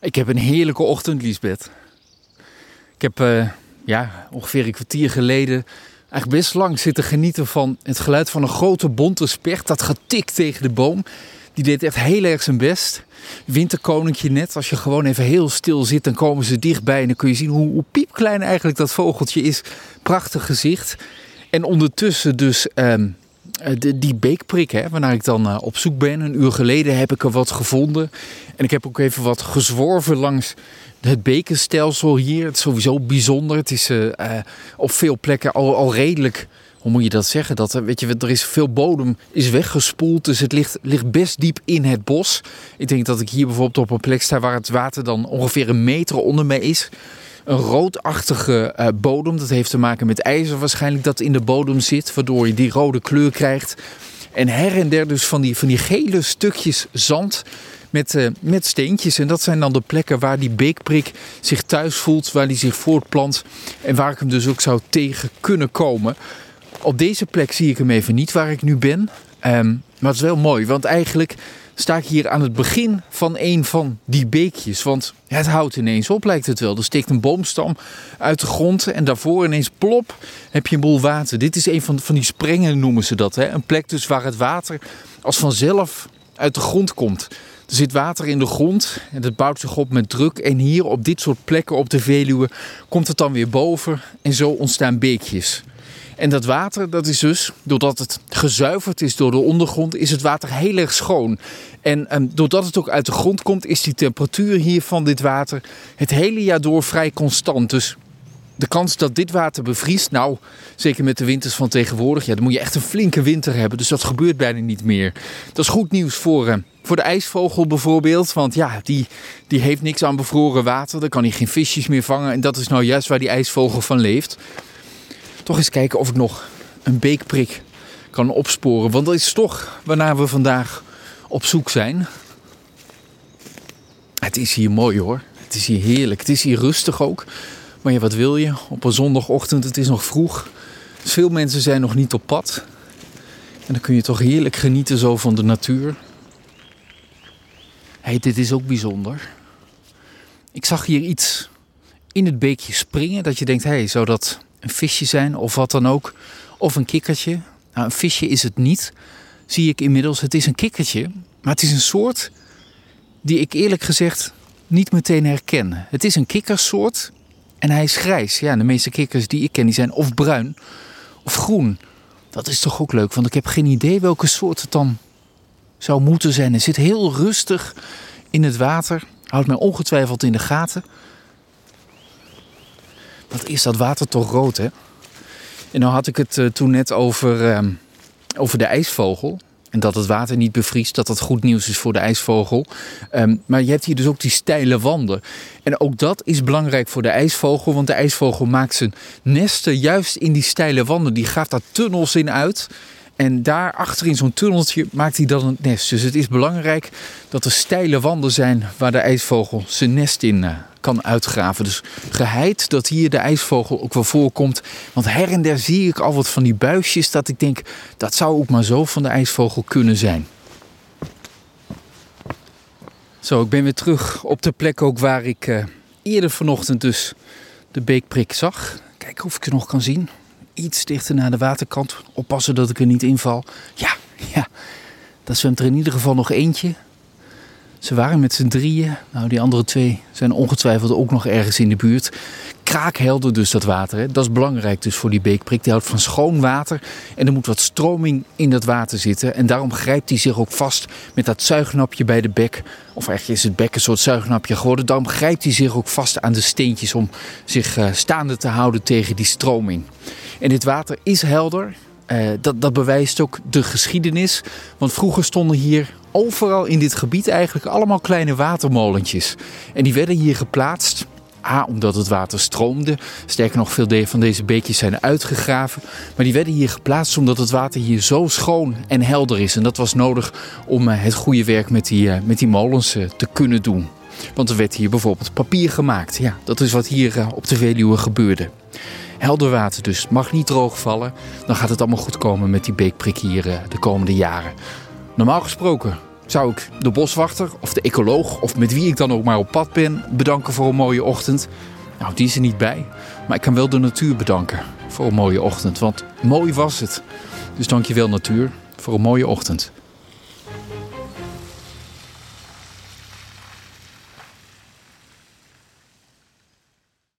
Ik heb een heerlijke ochtend, Liesbeth. Ik heb uh, ja, ongeveer een kwartier geleden eigenlijk best lang zitten genieten van het geluid van een grote bonte specht dat getikt tegen de boom. Die deed echt heel erg zijn best. Winterkoninkje net, als je gewoon even heel stil zit, dan komen ze dichtbij en dan kun je zien hoe, piepklein eigenlijk dat vogeltje is. Prachtig gezicht. En ondertussen dus ehm, eh, de, die beekprik, hè, waarnaar ik dan uh, op zoek ben. Een uur geleden heb ik er wat gevonden. En ik heb ook even wat gezworven langs het bekenstelsel hier. Het is sowieso bijzonder. Het is uh, op veel plekken al, al redelijk hoe moet je dat zeggen? Dat, weet je, er is veel bodem is weggespoeld, dus het ligt, ligt best diep in het bos. Ik denk dat ik hier bijvoorbeeld op een plek sta waar het water dan ongeveer een meter onder me is. Een roodachtige uh, bodem, dat heeft te maken met ijzer waarschijnlijk dat in de bodem zit, waardoor je die rode kleur krijgt. En her en der dus van die, van die gele stukjes zand met, uh, met steentjes. En dat zijn dan de plekken waar die beekprik zich thuis voelt, waar die zich voortplant. En waar ik hem dus ook zou tegen kunnen komen. Op deze plek zie ik hem even niet waar ik nu ben. Um, maar het is wel mooi, want eigenlijk sta ik hier aan het begin van een van die beekjes. Want het houdt ineens op, lijkt het wel. Er steekt een boomstam uit de grond en daarvoor ineens plop heb je een boel water. Dit is een van, van die sprengen, noemen ze dat. Hè? Een plek dus waar het water als vanzelf uit de grond komt. Er zit water in de grond en het bouwt zich op met druk. En hier op dit soort plekken op de Veluwe komt het dan weer boven en zo ontstaan beekjes. En dat water, dat is dus, doordat het gezuiverd is door de ondergrond, is het water heel erg schoon. En, en doordat het ook uit de grond komt, is die temperatuur hier van dit water het hele jaar door vrij constant. Dus de kans dat dit water bevriest, nou, zeker met de winters van tegenwoordig, ja, dan moet je echt een flinke winter hebben. Dus dat gebeurt bijna niet meer. Dat is goed nieuws voor, uh, voor de ijsvogel bijvoorbeeld. Want ja, die, die heeft niks aan bevroren water. Dan kan hij geen visjes meer vangen. En dat is nou juist waar die ijsvogel van leeft toch eens kijken of ik nog een beekprik kan opsporen. Want dat is toch waarnaar we vandaag op zoek zijn. Het is hier mooi hoor. Het is hier heerlijk. Het is hier rustig ook. Maar ja, wat wil je? Op een zondagochtend, het is nog vroeg. Dus veel mensen zijn nog niet op pad. En dan kun je toch heerlijk genieten zo van de natuur. hey, dit is ook bijzonder. Ik zag hier iets in het beekje springen. Dat je denkt, hé, hey, zou dat een visje zijn of wat dan ook. Of een kikkertje. Nou, een visje is het niet, zie ik inmiddels. Het is een kikkertje, maar het is een soort die ik eerlijk gezegd niet meteen herken. Het is een kikkersoort en hij is grijs. Ja, de meeste kikkers die ik ken die zijn of bruin of groen. Dat is toch ook leuk, want ik heb geen idee welke soort het dan zou moeten zijn. Hij zit heel rustig in het water, houdt mij ongetwijfeld in de gaten. Wat is dat water toch rood, hè? En nou had ik het uh, toen net over, uh, over de ijsvogel. En dat het water niet bevriest, dat dat goed nieuws is voor de ijsvogel. Um, maar je hebt hier dus ook die steile wanden. En ook dat is belangrijk voor de ijsvogel, want de ijsvogel maakt zijn nesten juist in die steile wanden. Die gaat daar tunnels in uit. En daar achter in zo'n tunneltje maakt hij dan het nest. Dus het is belangrijk dat er steile wanden zijn waar de ijsvogel zijn nest in uh, kan uitgraven. Dus geheid dat hier de ijsvogel ook wel voorkomt. Want her en der zie ik al wat van die buisjes dat ik denk dat zou ook maar zo van de ijsvogel kunnen zijn. Zo, ik ben weer terug op de plek ook waar ik uh, eerder vanochtend dus de beekprik zag. Kijken of ik ze nog kan zien iets dichter naar de waterkant. Oppassen dat ik er niet inval. Ja, ja. Dat zwemt er in ieder geval nog eentje. Ze waren met z'n drieën. Nou, die andere twee zijn ongetwijfeld ook nog ergens in de buurt. Kraakhelder dus dat water. Hè. Dat is belangrijk dus voor die beekprik. Die houdt van schoon water. En er moet wat stroming in dat water zitten. En daarom grijpt hij zich ook vast met dat zuignapje bij de bek. Of eigenlijk is het bek een soort zuignapje geworden. Daarom grijpt hij zich ook vast aan de steentjes om zich uh, staande te houden tegen die stroming. En dit water is helder. Uh, dat, dat bewijst ook de geschiedenis. Want vroeger stonden hier overal in dit gebied eigenlijk allemaal kleine watermolentjes. En die werden hier geplaatst. A, omdat het water stroomde. Sterker nog, veel van deze beekjes zijn uitgegraven. Maar die werden hier geplaatst omdat het water hier zo schoon en helder is. En dat was nodig om uh, het goede werk met die, uh, met die molens te kunnen doen. Want er werd hier bijvoorbeeld papier gemaakt. Ja, dat is wat hier op de Veluwe gebeurde. Helder water dus. Mag niet droog vallen. Dan gaat het allemaal goed komen met die beekprik hier de komende jaren. Normaal gesproken zou ik de boswachter of de ecoloog of met wie ik dan ook maar op pad ben bedanken voor een mooie ochtend. Nou, die is er niet bij. Maar ik kan wel de natuur bedanken voor een mooie ochtend. Want mooi was het. Dus dankjewel natuur voor een mooie ochtend.